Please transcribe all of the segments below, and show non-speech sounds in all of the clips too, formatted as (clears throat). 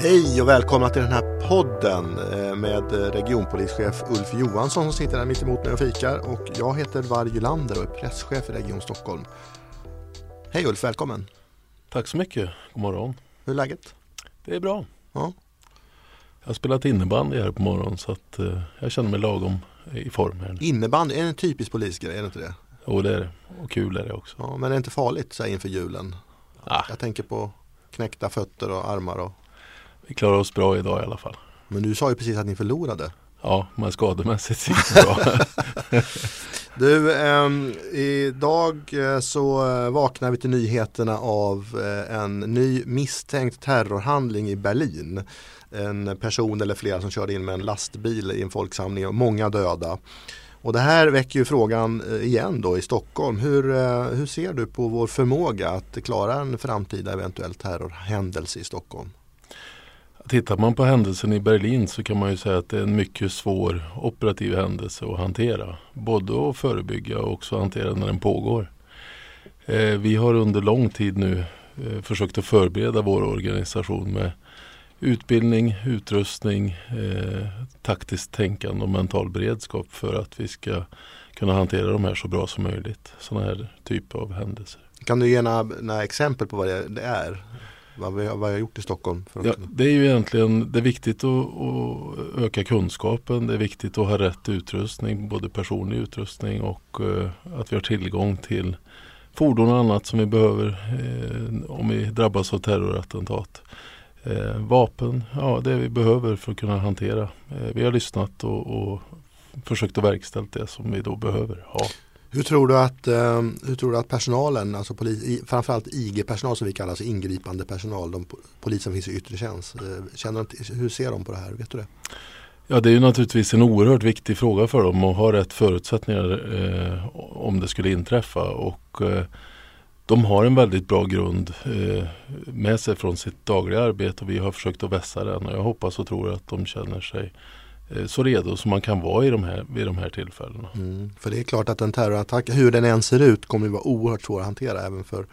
Hej och välkomna till den här podden eh, med regionpolischef Ulf Johansson som sitter här mitt emot mig och fikar och jag heter Varg Lander och är presschef i Region Stockholm. Hej Ulf, välkommen! Tack så mycket, god morgon! Hur är läget? Det är bra. Ja. Jag har spelat innebandy här på morgonen så att eh, jag känner mig lagom i form här. Innebandy, är det en typisk polisgrej? Är det inte det? Jo det är det, och kul är det också. Ja, men är det inte farligt så här, inför julen? Ah, Jag tänker på knäckta fötter och armar. Och... vi klarar oss bra idag i alla fall. Men du sa ju precis att ni förlorade. Ja, men skademässigt gick det bra. (laughs) Du, ehm, idag eh, så eh, vaknar vi till nyheterna av eh, en ny misstänkt terrorhandling i Berlin. En person eller flera som körde in med en lastbil i en folksamling och många döda. Och det här väcker ju frågan eh, igen då i Stockholm. Hur, hur ser du på vår förmåga att klara en framtida eventuell terrorhändelse i Stockholm? Tittar man på händelsen i Berlin så kan man ju säga att det är en mycket svår operativ händelse att hantera. Både att förebygga och också hantera när den pågår. Eh, vi har under lång tid nu eh, försökt att förbereda vår organisation med utbildning, utrustning, eh, taktiskt tänkande och mental beredskap för att vi ska kunna hantera de här så bra som möjligt. Sådana här typer av händelser. Kan du ge några, några exempel på vad det, det är? Vad har- vad har gjort i Stockholm? Ja, det är ju egentligen det är viktigt att, att öka kunskapen. Det är viktigt att ha rätt utrustning, både personlig utrustning och eh, att vi har tillgång till fordon och annat som vi behöver eh, om vi drabbas av terrorattentat. Eh, vapen, ja det vi behöver för att kunna hantera. Eh, vi har lyssnat och, och försökt att verkställa det som vi då behöver ha. Hur tror du att, eh, hur tror du att personalen, alltså polis, framförallt IG-personal som vi kallar, alltså ingripande personal, de po- polisen finns i yttre tjänst. Eh, känner, hur ser de på det här? Vet du det? Ja, det är ju naturligtvis en oerhört viktig fråga för dem att ha rätt förutsättningar eh, om det skulle inträffa. Och eh, de har en väldigt bra grund eh, med sig från sitt dagliga arbete och vi har försökt att vässa den. Och jag hoppas och tror att de känner sig eh, så redo som man kan vara i de här, vid de här tillfällena. Mm. För det är klart att en terrorattack, hur den än ser ut, kommer att vara oerhört svår att hantera även för,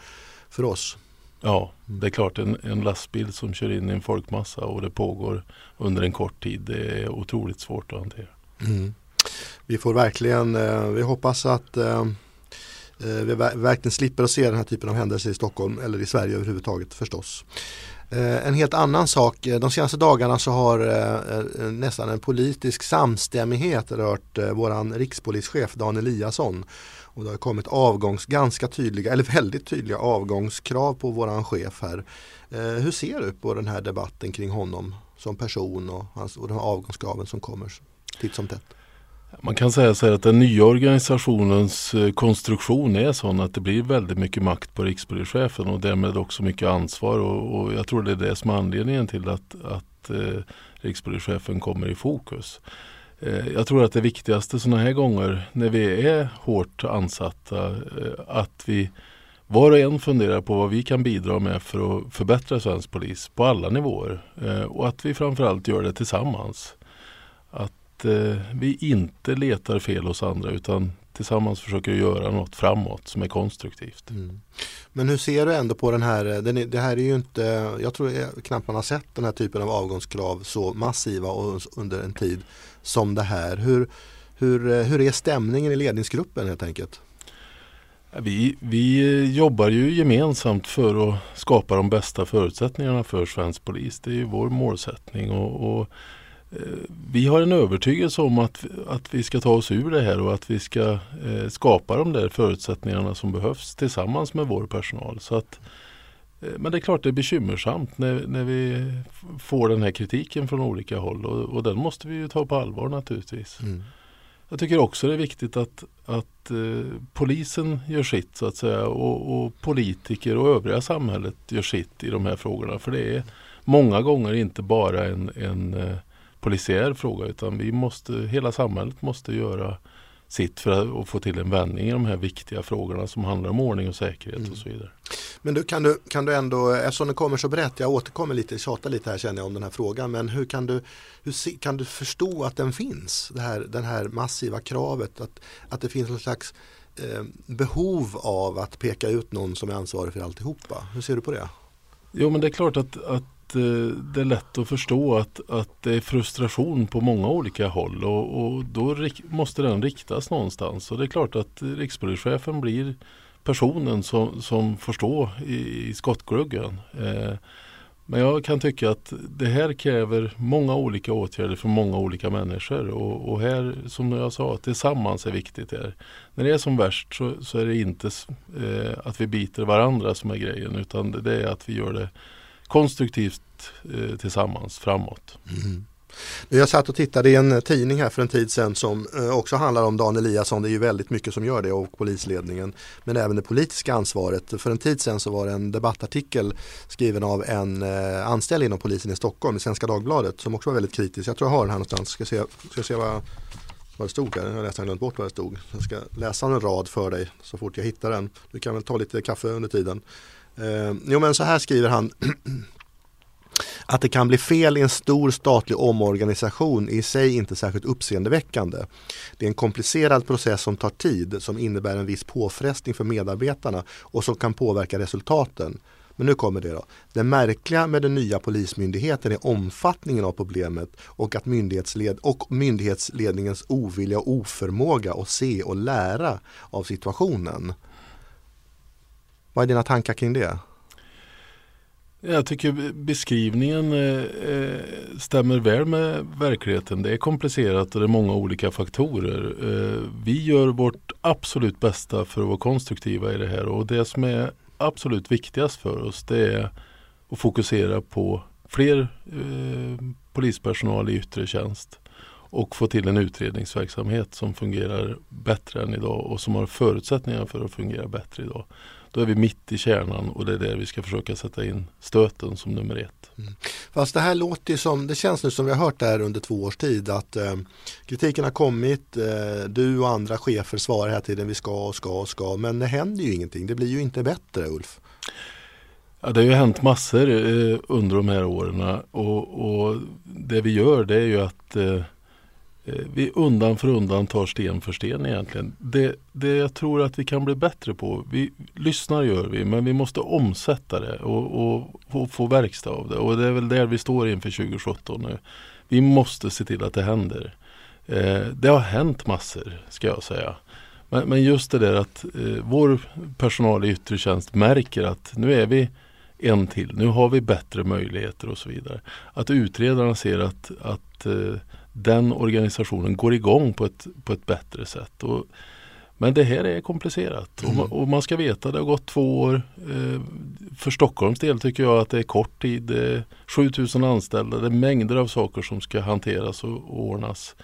för oss. Ja, det är klart en, en lastbil som kör in i en folkmassa och det pågår under en kort tid. Det är otroligt svårt att hantera. Mm. Vi får verkligen, eh, vi hoppas att eh, eh, vi ver- verkligen slipper att se den här typen av händelser i Stockholm eller i Sverige överhuvudtaget förstås. Eh, en helt annan sak, eh, de senaste dagarna så har eh, nästan en politisk samstämmighet rört våran rikspolischef Dan Eliasson. Och det har kommit avgångs, ganska tydliga, eller väldigt tydliga avgångskrav på våran chef här. Hur ser du på den här debatten kring honom som person och, hans, och de här avgångskraven som kommer titt som tätt? Man kan säga så här att den nya organisationens eh, konstruktion är sån att det blir väldigt mycket makt på rikspolischefen och därmed också mycket ansvar och, och jag tror det är det som är anledningen till att, att eh, rikspolischefen kommer i fokus. Eh, jag tror att det viktigaste sådana här gånger när vi är hårt ansatta eh, att vi var och en funderar på vad vi kan bidra med för att förbättra svensk polis på alla nivåer eh, och att vi framförallt gör det tillsammans. Att eh, vi inte letar fel hos andra utan tillsammans försöker göra något framåt som är konstruktivt. Mm. Men hur ser du ändå på den här, den är, det här är ju inte, jag tror knappt man har sett den här typen av avgångskrav så massiva och under en tid som det här. Hur, hur, hur är stämningen i ledningsgruppen helt enkelt? Vi, vi jobbar ju gemensamt för att skapa de bästa förutsättningarna för svensk polis. Det är ju vår målsättning. Och, och eh, vi har en övertygelse om att, att vi ska ta oss ur det här och att vi ska eh, skapa de där förutsättningarna som behövs tillsammans med vår personal. Så att, eh, men det är klart det är bekymmersamt när, när vi får den här kritiken från olika håll och, och den måste vi ju ta på allvar naturligtvis. Mm. Jag tycker också det är viktigt att, att eh, polisen gör sitt så att säga och, och politiker och övriga samhället gör sitt i de här frågorna. För det är många gånger inte bara en, en eh, polisiär fråga utan vi måste, hela samhället måste göra sitt för att, få till en vändning i de här viktiga frågorna som handlar om ordning och säkerhet Mm. och så vidare. Men du, kan, du, kan du ändå, eftersom det kommer så brett, jag återkommer lite, tjatar lite här känner jag om den här frågan, men hur kan du, hur kan du förstå att den finns? Det här, den här massiva kravet, att, att det finns någon slags eh, behov av att peka ut någon som är ansvarig för alltihopa. Hur ser du på det? Jo men det är klart att, att Eh, det är lätt att förstå att, att det är frustration på många olika håll och, och då måste den riktas någonstans. Och det är klart att rikspolischefen blir personen som, som får stå i, i skottgluggen. Eh, men jag kan tycka att det här kräver många olika åtgärder från många olika människor. Och, och här, som jag sa, tillsammans är viktigt. Här. När det är som värst så, så är det inte eh, att vi biter varandra som är grejen. Utan det är att vi gör det konstruktivt eh, tillsammans framåt. Mm. Jag satt och tittade i en eh, tidning här för en tid sedan som eh, också handlar om Dan Eliasson. Det är ju väldigt mycket som gör det och polisledningen. Men även det politiska ansvaret. För en tid sedan så var det en debattartikel skriven av en eh, anställd inom polisen i Stockholm i Svenska Dagbladet som också var väldigt kritisk. Jag tror jag har den här någonstans. Ska se, ska se vad, vad det stod här. Jag har nästan glömt bort vad det stod. Jag ska läsa en rad för dig så fort jag hittar den. Du kan väl ta lite kaffe under tiden. Eh, jo men så här skriver han (clears throat) Att det kan bli fel i en stor statlig omorganisation är i sig inte särskilt uppseendeväckande. Det är en komplicerad process som tar tid, som innebär en viss påfrestning för medarbetarna och som kan påverka resultaten. Men nu kommer det då. Det märkliga med den nya polismyndigheten är omfattningen av problemet och att myndighetsled och myndighetsledningens ovilja och oförmåga att se och lära av situationen. Vad är dina tankar kring det? Jag tycker beskrivningen eh, eh, stämmer väl med verkligheten. Det är komplicerat och det är många olika faktorer. Eh, vi gör vårt absolut bästa för att vara konstruktiva i det här och det som är absolut viktigast för oss det är att fokusera på fler eh, polispersonal i yttre tjänst och få till en utredningsverksamhet som fungerar bättre än idag och som har förutsättningar för att fungera bättre idag. Då är vi mitt i kärnan och det är där vi ska försöka sätta in stöten som nummer ett. Mm. Fast det här låter ju som, det känns nu som vi har hört det här under två års tid att eh, kritiken har kommit, eh, du och andra chefer svarar hela tiden vi ska och ska och ska men det händer ju ingenting, det blir ju inte bättre Ulf. Ja, det har ju hänt massor eh, under de här åren och, och, det vi gör det är ju att eh, Eh, vi undan för undan tar sten för sten egentligen. Det, det jag tror att vi kan bli bättre på, vi lyssnar gör vi, men vi måste omsätta det och, och, och få verkstad av det. Och det är väl där vi står inför 2017 nu. Vi måste se till att det händer. Eh, det har hänt massor, ska jag säga. Men, men just det där att eh, vår personal i yttre tjänst märker att nu är vi en till, nu har vi bättre möjligheter och så vidare. Att utredarna ser att, att eh, den organisationen går igång på ett, på ett bättre sätt. Och, men det här är komplicerat mm. och, och, man ska veta det har gått två år. Eh, för Stockholms del tycker jag att det är kort tid. Eh, 7000 anställda, det är mängder av saker som ska hanteras och, och ordnas.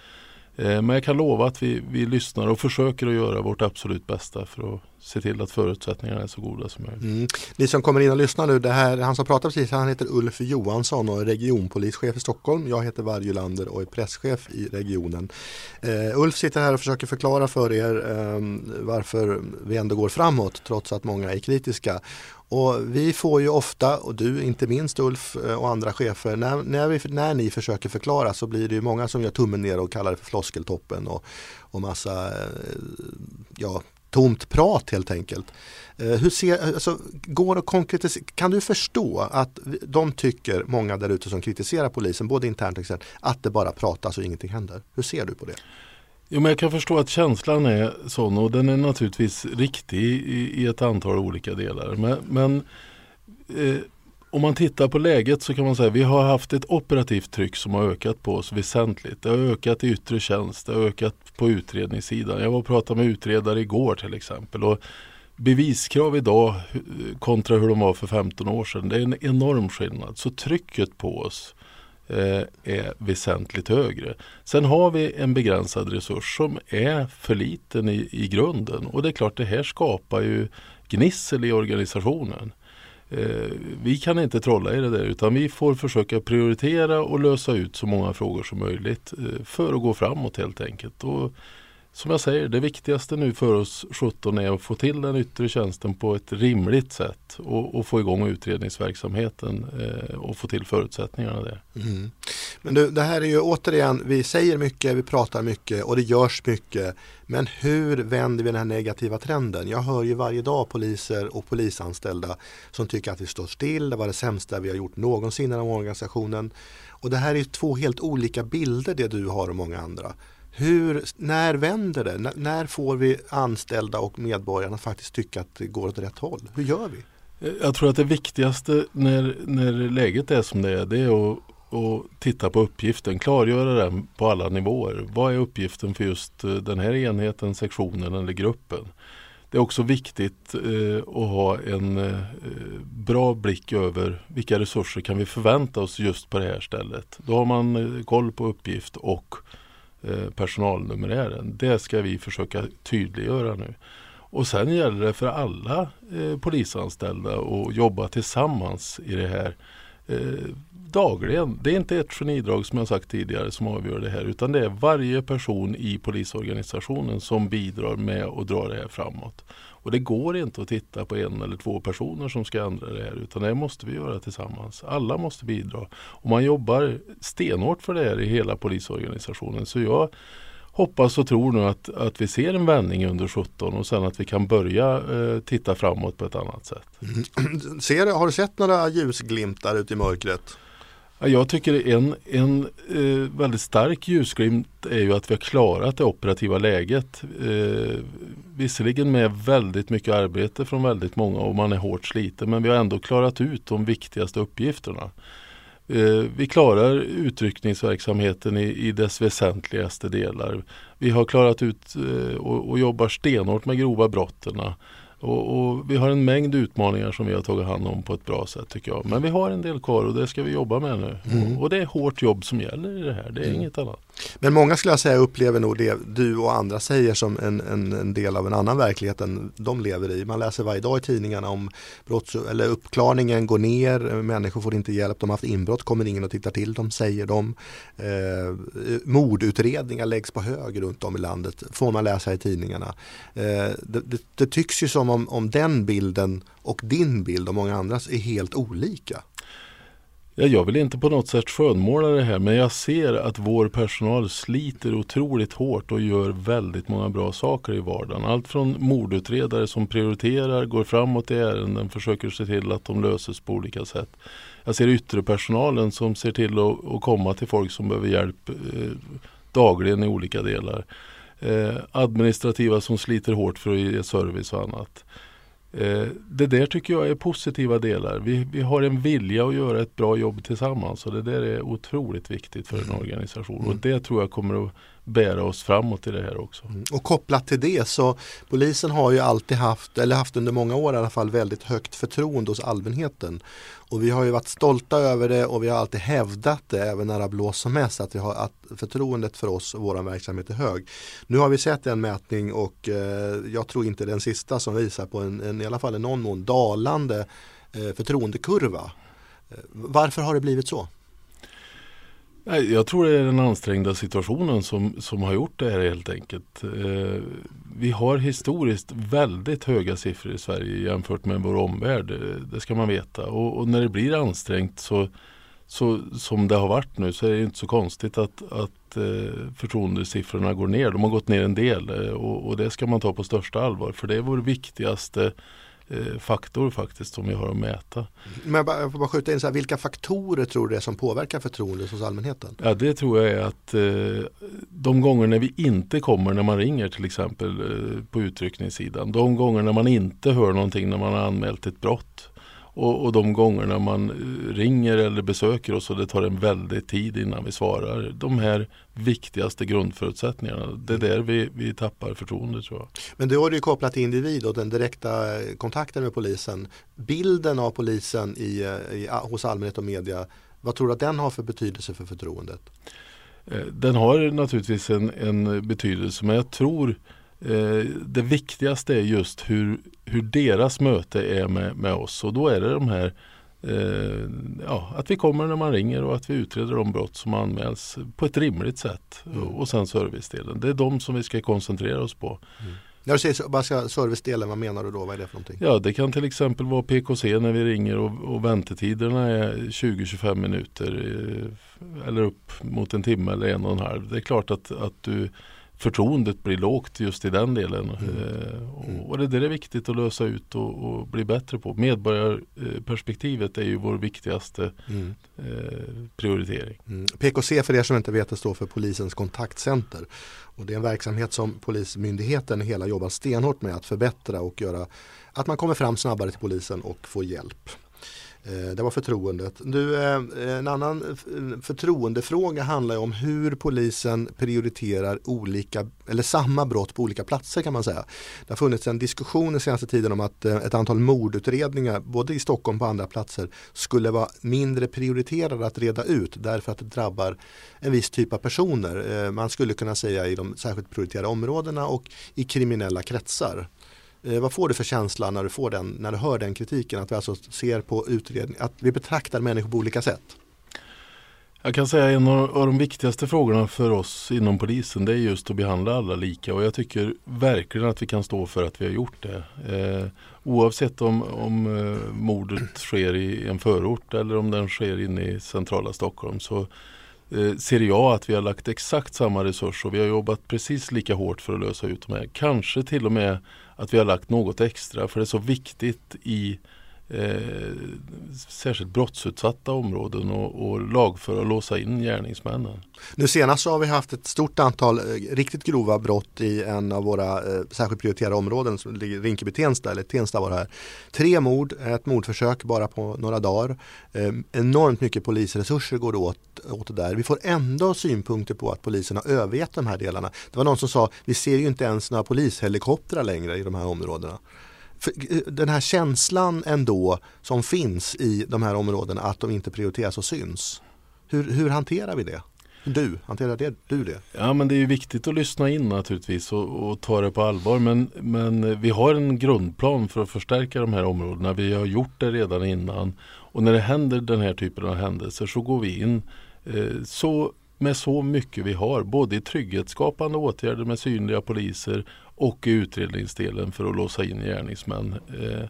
Eh, men jag kan lova att vi, vi lyssnar och försöker att göra vårt absolut bästa för att se till att förutsättningarna är så goda som möjligt. Mm. Ni som kommer in och lyssnar nu, det här, han som pratar precis, han heter Ulf Johansson och är regionpolischef i Stockholm. Jag heter Varje Lander och är presschef i regionen. Uh, Ulf sitter här och försöker förklara för er um, varför vi ändå går framåt trots att många är kritiska. Och vi får ju ofta, och du inte minst Ulf eh, och andra chefer, när, när, vi, när ni försöker förklara så blir det ju många som gör tummen ner och kallar det för floskeltoppen och, och massa eh, ja, tomt prat helt enkelt. Eh, hur ser, alltså, går att konkretisera, kan du förstå att de tycker, många där ute som kritiserar polisen, både internt och externt, att det bara pratas och ingenting händer? Hur ser du på det? Jo, men jag kan förstå att känslan är sån och den är naturligtvis riktig i, i ett antal olika delar. Men, men eh, om man tittar på läget så kan man säga att vi har haft ett operativt tryck som har ökat på oss väsentligt. Det har ökat i yttre tjänst, det har ökat på utredningssidan. Jag var och pratade med utredare igår till exempel. Och beviskrav idag kontra hur de var för 15 år sedan, det är en enorm skillnad. Så trycket på oss eh, är väsentligt högre. Sen har vi en begränsad resurs som är för liten i, i grunden och det är klart det här skapar ju gnissel i organisationen. Eh, vi kan inte trolla i det där utan vi får försöka prioritera och lösa ut så många frågor som möjligt eh, för att gå framåt helt enkelt. Och som jag säger, det viktigaste nu för oss 17 är att få till den yttre tjänsten på ett rimligt sätt och, och få igång utredningsverksamheten eh, och få till förutsättningarna där. Mm. Men du, det här är ju återigen, vi säger mycket, vi pratar mycket och det görs mycket. Men hur vänder vi den här negativa trenden? Jag hör ju varje dag poliser och polisanställda som tycker att vi står still, det var det sämsta vi har gjort någonsin inom organisationen. Och det här är två helt olika bilder det du har och många andra. Hur, när vänder det? N när får vi anställda och medborgarna faktiskt tycka att det går åt rätt håll? Hur gör vi? Jag tror att det viktigaste när, när läget är som det är, det är att, att titta på uppgiften, klargöra den på alla nivåer. Vad är uppgiften för just eh, den här enheten, sektionen eller gruppen? Det är också viktigt eh, att ha en eh, bra blick över vilka resurser kan vi förvänta oss just på det här stället. Då har man eh, koll på uppgift och eh, Eh, personalnumerären. Det ska vi försöka tydliggöra nu. Och sen gäller det för alla eh, polisanställda att jobba tillsammans i det här eh, dagligen. Det är inte ett genidrag som jag sagt tidigare som avgör det här utan det är varje person i polisorganisationen som bidrar med att dra det här framåt. Och det går inte att titta på en eller två personer som ska ändra det här utan det måste vi göra tillsammans. Alla måste bidra. Och man jobbar stenhårt för det här i hela polisorganisationen. Så jag hoppas och tror nu att, att vi ser en vändning under 17 och sen att vi kan börja eh, titta framåt på ett annat sätt. Mm. (clears throat) Ser, har du sett några ljusglimtar ute i mörkret? Jag tycker en, en eh, väldigt stark ljusglimt är ju att vi har klarat det operativa läget. Eh, visserligen med väldigt mycket arbete från väldigt många och man är hårt sliten men vi har ändå klarat ut de viktigaste uppgifterna. Eh, vi klarar utryckningsverksamheten i, i dess väsentligaste delar. Vi har klarat ut eh, och, och jobbar stenhårt med grova brotten. Och, och, vi har en mängd utmaningar som vi har tagit hand om på ett bra sätt tycker jag. Men vi har en del kvar och det ska vi jobba med nu. Mm. Och, och, det är hårt jobb som gäller i det här. Det är mm. inget annat. Men många skulle jag säga upplever nog det du och andra säger som en, en, en, del av en annan verklighet än de lever i. Man läser varje dag i tidningarna om brotts, eller uppklarningen går ner, människor får inte hjälp, de har haft inbrott, kommer ingen och tittar till dem, säger de. Eh, mordutredningar läggs på hög runt om i landet, får man läsa i tidningarna. Eh, det, det, det tycks ju som om, om den bilden och din bild och många andras är helt olika. Ja, jag vill inte på något sätt skönmåla det här men jag ser att vår personal sliter otroligt hårt och gör väldigt många bra saker i vardagen. Allt från mordutredare som prioriterar, går framåt i ärenden, försöker se till att de löses på olika sätt. Jag ser yttre personalen som ser till att, att komma till folk som behöver hjälp eh, dagligen i olika delar. Eh, administrativa som sliter hårt för att ge service och annat. Eh, det där tycker jag är positiva delar. Vi, vi har en vilja att göra ett bra jobb tillsammans och det där är otroligt viktigt för en mm. organisation. Och mm. det tror jag kommer att bära oss framåt i det här också. Mm. Och kopplat till det så polisen har ju alltid haft, eller haft under många år i alla fall, väldigt högt förtroende hos allmänheten. Och vi har ju varit stolta över det och vi har alltid hävdat det även när det har blåst som mest att, vi har, att förtroendet för oss och vår verksamhet är hög. Nu har vi sett en mätning och eh, jag tror inte den sista som visar på en, en i alla fall i någon mån dalande eh, förtroendekurva. Eh, varför har det blivit så? Jag tror det är den ansträngda situationen som, som har gjort det här helt enkelt. Eh, vi har historiskt väldigt höga siffror i Sverige jämfört med vår omvärld. Eh, det ska man veta. Och, och, när det blir ansträngt så, så som det har varit nu så är det inte så konstigt att, att eh, förtroendesiffrorna går ner. De har gått ner en del eh, och, och det ska man ta på största allvar. För det är vår viktigaste faktor faktiskt som vi har att mäta. Men jag, bara, jag får bara skjuta in så här, vilka faktorer tror du det är som påverkar förtroendet hos allmänheten? Ja det tror jag är att eh, de gånger när vi inte kommer när man ringer till exempel eh, på utryckningssidan. De gånger när man inte hör någonting när man har anmält ett brott. Och, och de gångerna man eh, ringer eller besöker oss och det tar en väldig tid innan vi svarar. De här viktigaste grundförutsättningarna. Det är där vi, vi tappar förtroende tror jag. Men är det ju kopplat till individ och den direkta kontakten med polisen. Bilden av polisen i, i, hos allmänhet och media. Vad tror du att den har för betydelse för förtroendet? Eh, den har naturligtvis en, en betydelse men jag tror Eh, det viktigaste är just hur, hur deras möte är med, med oss och då är det de här eh, ja, att vi kommer när man ringer och att vi utreder de brott som anmäls på ett rimligt sätt. Mm. Och sen servicedelen. Det är de som vi ska koncentrera oss på. Mm. När du säger bara servicedelen, vad menar du då? Vad är det för någonting? Ja, det kan till exempel vara PKC när vi ringer och, och väntetiderna är 20-25 minuter eh, eller upp mot en timme eller en och en halv. Det är klart att, att du förtroendet blir lågt just i den delen. Mm. Eh, och, och, det är viktigt att lösa ut och, och, bli bättre på. Medborgarperspektivet är ju vår viktigaste mm. eh, prioritering. Mm. PKC för er som inte vet det står för Polisens kontaktcenter. Och det är en verksamhet som Polismyndigheten hela jobbar stenhårt med att förbättra och göra att man kommer fram snabbare till polisen och får hjälp. Eh, det var förtroendet. Nu, eh, en annan förtroendefråga handlar om hur polisen prioriterar olika, eller samma brott på olika platser kan man säga. Det har funnits en diskussion den senaste tiden om att eh, ett antal mordutredningar, både i Stockholm och på andra platser, skulle vara mindre prioriterade att reda ut därför att det drabbar en viss typ av personer. Man skulle kunna säga i de särskilt prioriterade områdena och i kriminella kretsar. Eh, vad får du för känsla när du, får den, när du hör den kritiken? Att vi alltså ser på utredning, att vi betraktar människor på olika sätt? Jag kan säga en av de viktigaste frågorna för oss inom polisen det är just att behandla alla lika och jag tycker verkligen att vi kan stå för att vi har gjort det. Eh, oavsett om, om eh, mordet sker i en förort eller om den sker inne i centrala Stockholm så eh, ser jag att vi har lagt exakt samma resurser och vi har jobbat precis lika hårt för att lösa ut de här. Kanske till och med att vi har lagt något extra för det är så viktigt i eh, särskilt brottsutsatta områden och, och lagföra och låsa in gärningsmännen. Nu senast så har vi haft ett stort antal eh, riktigt grova brott i en av våra eh, särskilt prioriterade områden som ligger Rinkeby-Tensta eller Tensta var det här. Tre mord, ett mordförsök bara på några dagar. Eh, enormt mycket polisresurser går åt, åt det där. Vi får ändå synpunkter på att polisen har övergett de här delarna. Det var någon som sa vi ser ju inte ens några polishelikoptrar längre i de här områdena. Eh, den här känslan ändå som finns i de här områdena att de inte prioriteras och syns. Hur, hur hanterar vi det? Du, hanterar det, du det? Ja men det är ju viktigt att lyssna in naturligtvis och, och, ta det på allvar. Men, men vi har en grundplan för att förstärka de här områdena. Vi har gjort det redan innan. Och när det händer den här typen av händelser så går vi in eh, så med så mycket vi har, både i trygghetsskapande åtgärder med synliga poliser och i utredningsdelen för att låsa in gärningsmän. Eh,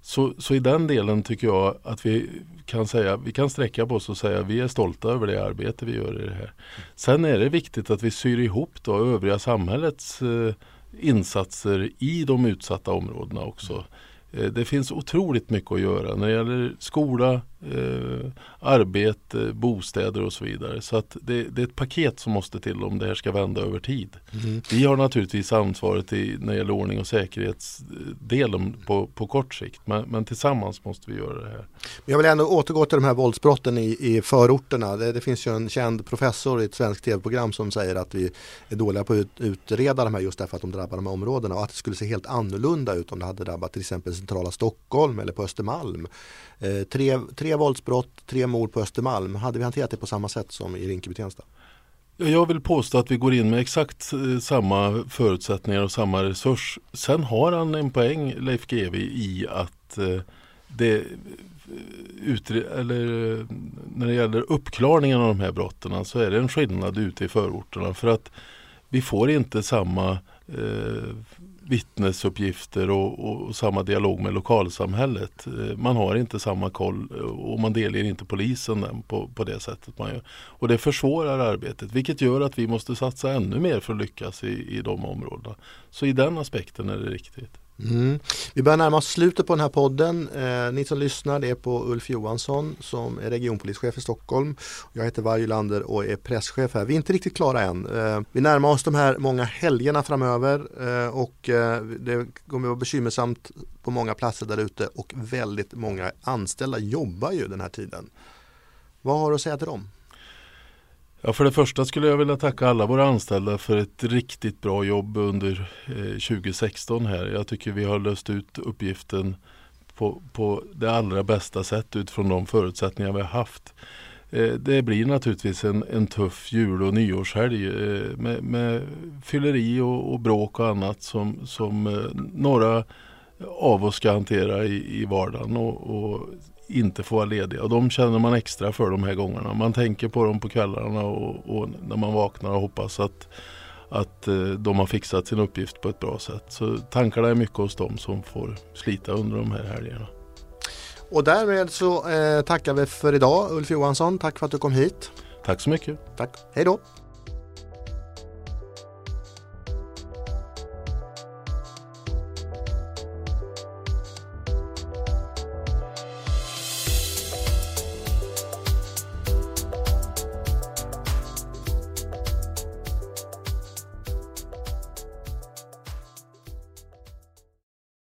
så, så i den delen tycker jag att vi kan säga, vi kan sträcka på oss och säga att vi är stolta över det arbete vi gör i det här. Sen är det viktigt att vi syr ihop då övriga samhällets eh, insatser i de utsatta områdena också. Eh, det finns otroligt mycket att göra när det gäller skola, eh, arbete, bostäder och så vidare. Så att det, det, är ett paket som måste till om det här ska vända över tid. Mm. Vi har naturligtvis ansvaret i, när det gäller ordning och säkerhetsdelen på, på kort sikt. Men, men, tillsammans måste vi göra det här. Jag vill ändå återgå till de här våldsbrotten i, i förorterna. Det, det finns ju en känd professor i ett svenskt tv-program som säger att vi är dåliga på att ut, utreda de här just därför att de drabbar de här områdena och att det skulle se helt annorlunda ut om det hade drabbat till exempel centrala Stockholm eller på Östermalm. Eh, tre, tre våldsbrott, tre mord på Östermalm. Hade vi hanterat det på samma sätt som i Rinkeby-Tensta? Jag vill påstå att vi går in med exakt eh, samma förutsättningar och samma resurs. Sen har han en poäng, Leif GW, i att eh, det eller, när det gäller uppklarningen av de här brotten så är det en skillnad ute i förorterna. För att vi får inte samma eh, vittnesuppgifter och, och, samma dialog med lokalsamhället. Eh, man har inte samma koll eh, och man delger inte polisen på, på det sättet man gör. Och det försvårar arbetet vilket gör att vi måste satsa ännu mer för att lyckas i, i de områdena. Så i den aspekten är det riktigt. Mm. Vi börjar närma oss slutet på den här podden. Eh, ni som lyssnar det är på Ulf Johansson som är regionpolischef i Stockholm. Jag heter Varje Lander och är presschef här. Vi är inte riktigt klara än. Eh, vi närmar oss de här många helgerna framöver eh, och eh, det kommer att vara bekymmersamt på många platser där ute och väldigt många anställda jobbar ju den här tiden. Vad har du att säga till dem? Ja, för det första skulle jag vilja tacka alla våra anställda för ett riktigt bra jobb under eh, 2016 här. Jag tycker vi har löst ut uppgiften på, på det allra bästa sätt utifrån de förutsättningar vi har haft. Eh, det blir naturligtvis en, en tuff jul och nyårshelg eh, med, med fylleri och, och, bråk och annat som, som några av oss ska hantera i, i vardagen. Och, och inte får vara lediga. Och de känner man extra för de här gångerna. Man tänker på dem på kvällarna och, och när man vaknar och hoppas att, att eh, de har fixat sin uppgift på ett bra sätt. Så tankarna är mycket hos dem som får slita under de här helgerna. Och därmed så eh, tackar vi för idag Ulf Johansson. Tack för att du kom hit. Tack så mycket. Tack. Hej då.